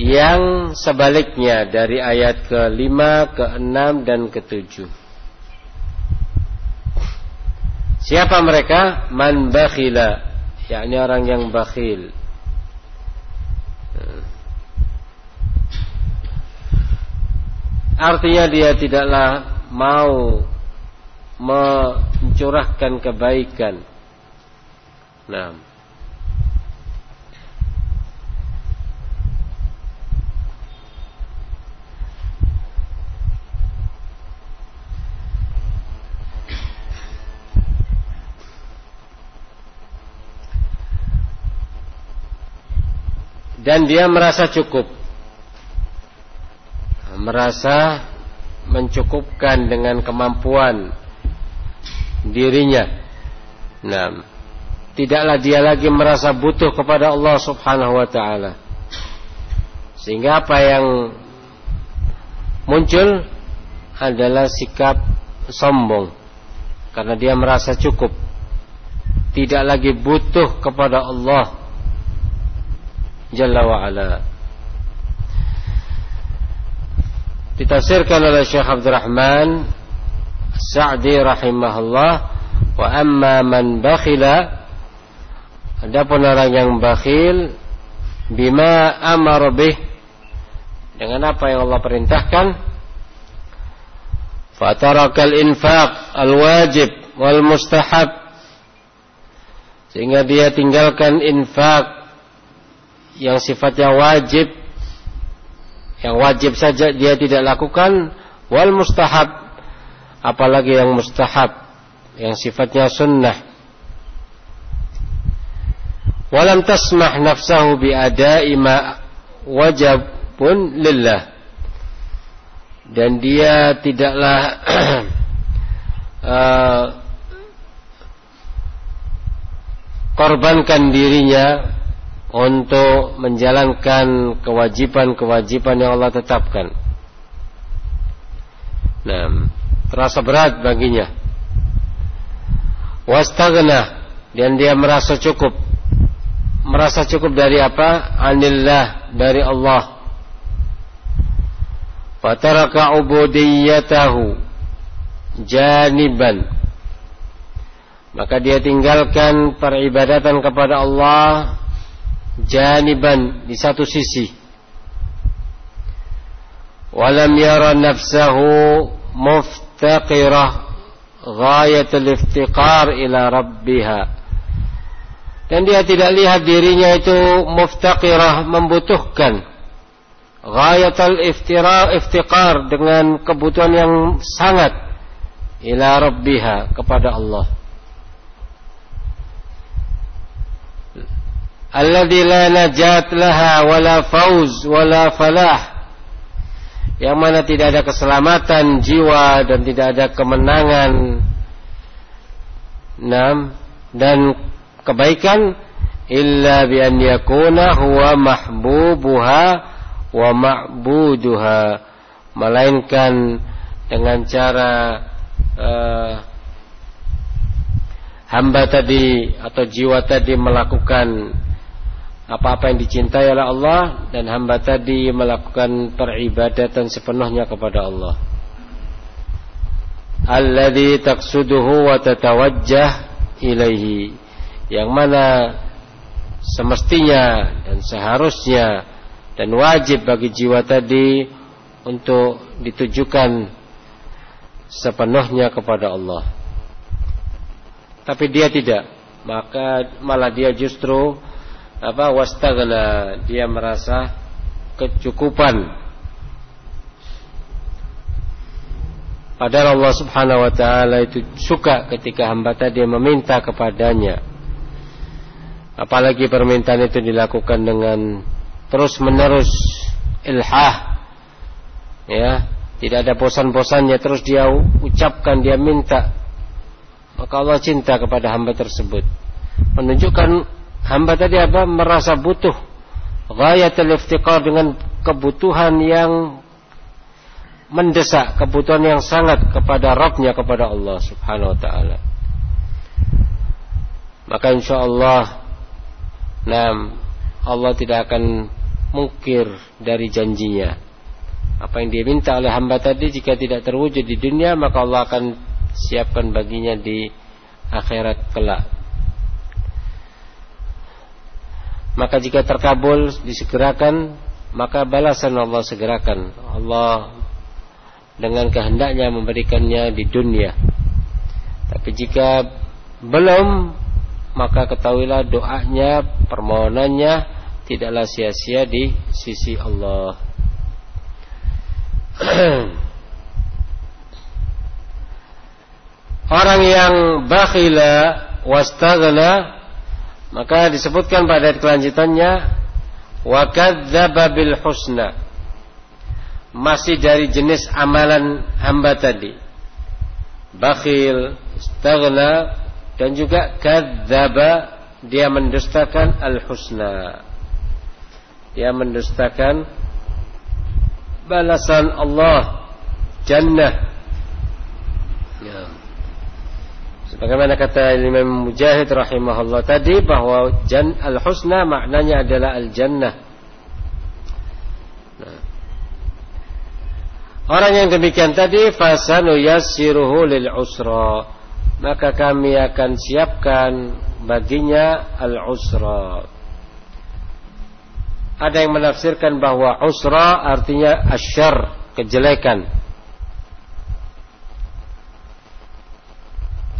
yang sebaliknya dari ayat ke-5, ke-6 dan ke-7. Siapa mereka? Man bakhila, yakni orang yang bakhil. Artinya dia tidaklah mau mencurahkan kebaikan. Nah, dan dia merasa cukup. Merasa mencukupkan dengan kemampuan dirinya. Nah tidaklah dia lagi merasa butuh kepada Allah Subhanahu wa taala. Sehingga apa yang muncul adalah sikap sombong. Karena dia merasa cukup. Tidak lagi butuh kepada Allah Jalla wa ala. Ditafsirkan oleh Syekh Abdurrahman Sa'di rahimahullah wa amma man bakhila adapun orang yang bakhil bima amara bih dengan apa yang Allah perintahkan fatarakal infaq al-wajib wal mustahab sehingga dia tinggalkan infak yang sifatnya wajib yang wajib saja dia tidak lakukan wal mustahab apalagi yang mustahab yang sifatnya sunnah walam tasmah nafsahu bi ada'i ma wajib pun lillah dan dia tidaklah uh, korbankan dirinya untuk menjalankan kewajiban-kewajiban yang Allah tetapkan. Nah, terasa berat baginya. Wastagna dan dia merasa cukup. Merasa cukup dari apa? Anillah dari Allah. Fataraka ubudiyatahu janiban. Maka dia tinggalkan peribadatan kepada Allah janiban di satu sisi walam yara nafsahu muftaqirah ghayatul iftiqar ila rabbiha dan dia tidak lihat dirinya itu muftaqirah membutuhkan ghayatul iftira iftiqar dengan kebutuhan yang sangat ila rabbiha kepada Allah. Alladzi la najat laha wala fauz wala falah. Yang mana tidak ada keselamatan jiwa dan tidak ada kemenangan. Enam dan kebaikan illa bi an yakuna huwa mahbubuha wa ma'buduha melainkan dengan cara uh, hamba tadi atau jiwa tadi melakukan apa-apa yang dicintai oleh Allah dan hamba tadi melakukan peribadatan sepenuhnya kepada Allah. Alladhi taqsuduhu wa tatawajjah ilaihi. Yang mana semestinya dan seharusnya dan wajib bagi jiwa tadi untuk ditujukan sepenuhnya kepada Allah. Tapi dia tidak, maka malah dia justru apa wastagna dia merasa kecukupan. Padahal Allah Subhanahu wa taala itu suka ketika hamba tadi meminta kepadanya apalagi permintaan itu dilakukan dengan terus menerus ilhah. Ya tidak ada bosan-bosannya terus dia ucapkan dia minta. Maka Allah cinta kepada hamba tersebut. Menunjukkan hamba tadi apa? Merasa butuh ghayatul iftiqar dengan kebutuhan yang mendesak kebutuhan yang sangat kepada Rabbnya kepada Allah Subhanahu wa taala. Maka insyaallah nah Allah tidak akan mungkir dari janjinya. Apa yang dia minta oleh hamba tadi jika tidak terwujud di dunia maka Allah akan siapkan baginya di akhirat kelak. Maka jika terkabul disegerakan maka balasan Allah segerakan. Allah dengan kehendaknya memberikannya di dunia. Tapi jika belum maka ketahuilah doanya permohonannya tidaklah sia-sia di sisi Allah orang yang bakhila wastaghna maka disebutkan pada kelanjutannya wa kadzdzaba bil husna. Masih dari jenis amalan hamba tadi. Bakhil, istaghna dan juga kadzdzaba dia mendustakan al husna. Dia mendustakan balasan Allah jannah. Ya. Bagaimana kata Imam Mujahid rahimahullah tadi bahwa jan al-husna maknanya adalah al-jannah. Nah. Orang yang demikian tadi fasanu yassiruhu lil usra. Maka kami akan siapkan baginya al-usra. ada yang menafsirkan bahwa usra artinya asyar, kejelekan.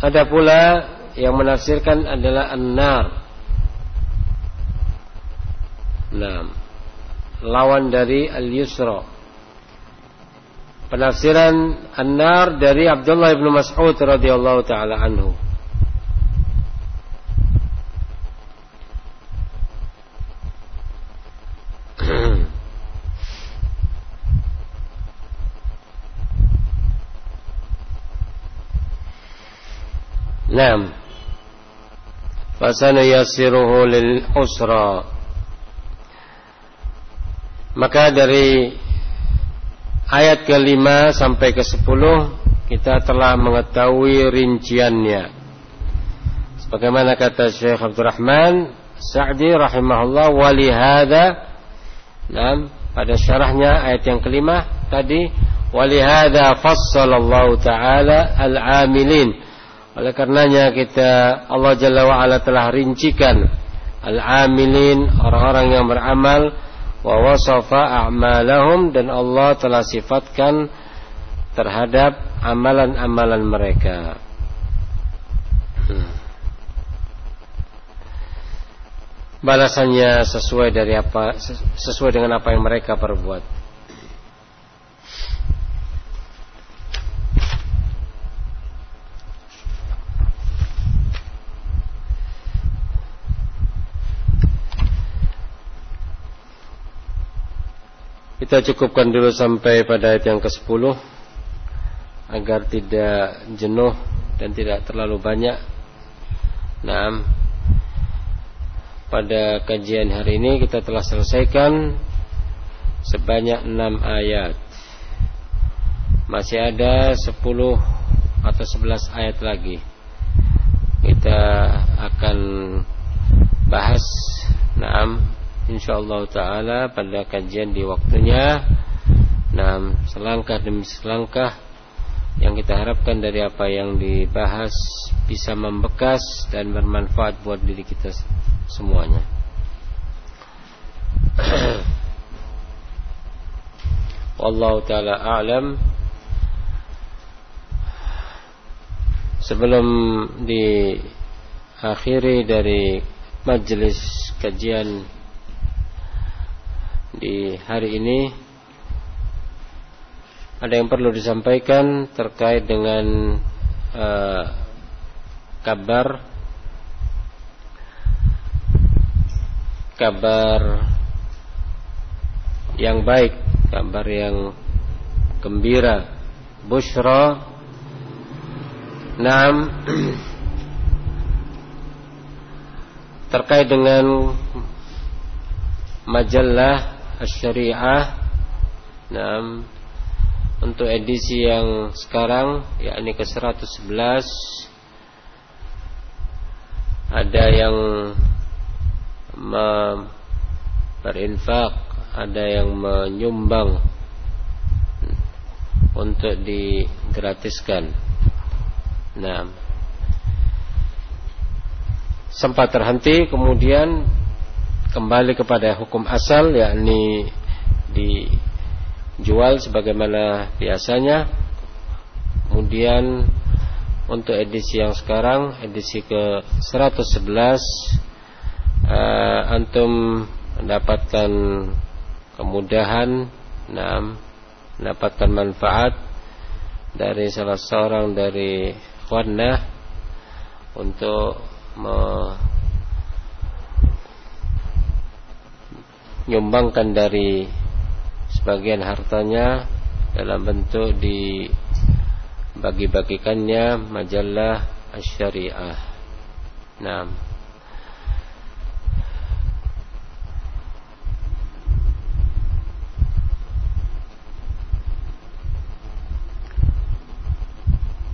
Ada pula yang menafsirkan adalah an-nar. Nah, lawan dari al-yusra. Penafsiran an-nar dari Abdullah bin Mas'ud radhiyallahu taala anhu. Naam. Fasanuyassiruhu lil usra. Maka dari ayat kelima sampai ke sepuluh kita telah mengetahui rinciannya. Sebagaimana kata Syekh Abdurrahman Sa'di rahimahullah walihada Nah, pada syarahnya ayat yang kelima tadi walihada fassalallahu taala al-amilin oleh karenanya kita Allah Jalla wa ala telah rincikan al-amilin orang-orang yang beramal wa wasafa a'malahum dan Allah telah sifatkan terhadap amalan-amalan mereka. Hmm. Balasannya sesuai dari apa sesuai dengan apa yang mereka perbuat. Kita cukupkan dulu sampai pada ayat yang ke-10 agar tidak jenuh dan tidak terlalu banyak. Nah, pada kajian hari ini kita telah selesaikan sebanyak 6 ayat. Masih ada 10 atau 11 ayat lagi. Kita akan bahas Naam insyaallah taala pada kajian di waktunya nah selangkah demi selangkah yang kita harapkan dari apa yang dibahas bisa membekas dan bermanfaat buat diri kita semuanya. Wallahu taala a'lam. Sebelum diakhiri dari majelis kajian di hari ini ada yang perlu disampaikan terkait dengan uh, kabar kabar yang baik, kabar yang gembira, bushra. Naam terkait dengan majalah Syariah nah, untuk edisi yang sekarang yakni ke 111 ada yang berinfak ada yang menyumbang untuk digratiskan. Nah sempat terhenti kemudian kembali kepada hukum asal yakni dijual sebagaimana biasanya. Kemudian untuk edisi yang sekarang edisi ke 111 uh, antum mendapatkan kemudahan nah, mendapatkan manfaat dari salah seorang dari khwanah untuk menyumbangkan dari sebagian hartanya dalam bentuk dibagi-bagikannya majalah syariah. Nah,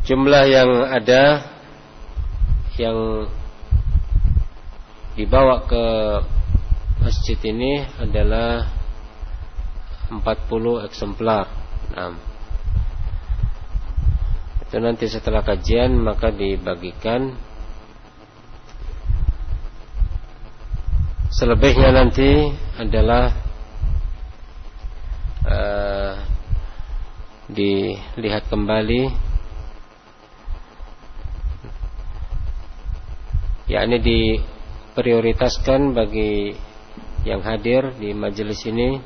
jumlah yang ada yang dibawa ke masjid ini adalah 40 eksemplar. Nah, itu nanti setelah kajian maka dibagikan. Selebihnya nanti adalah uh, dilihat kembali. Yakni diprioritaskan bagi yang hadir di majelis ini.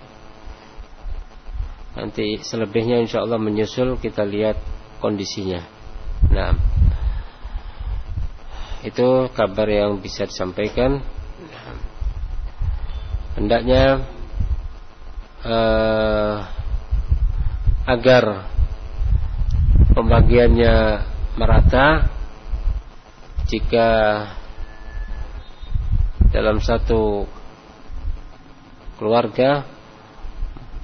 Nanti selebihnya insya Allah menyusul kita lihat kondisinya. Nah itu kabar yang bisa disampaikan. Hendaknya uh, agar pembagiannya merata jika dalam satu keluarga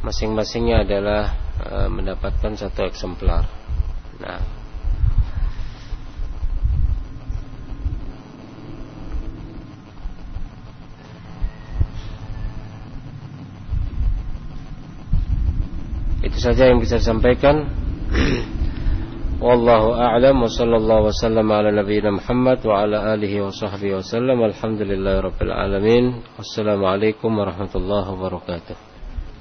masing-masingnya adalah uh, mendapatkan satu eksemplar. Nah, Itu saja yang bisa disampaikan. Wallahu a'lam wa sallallahu wasallam ala nabiyyina Muhammad wa ala alihi wa sahbihi wasallam. Alhamdulillahirabbil alamin. Wassalamualaikum warahmatullahi wabarakatuh.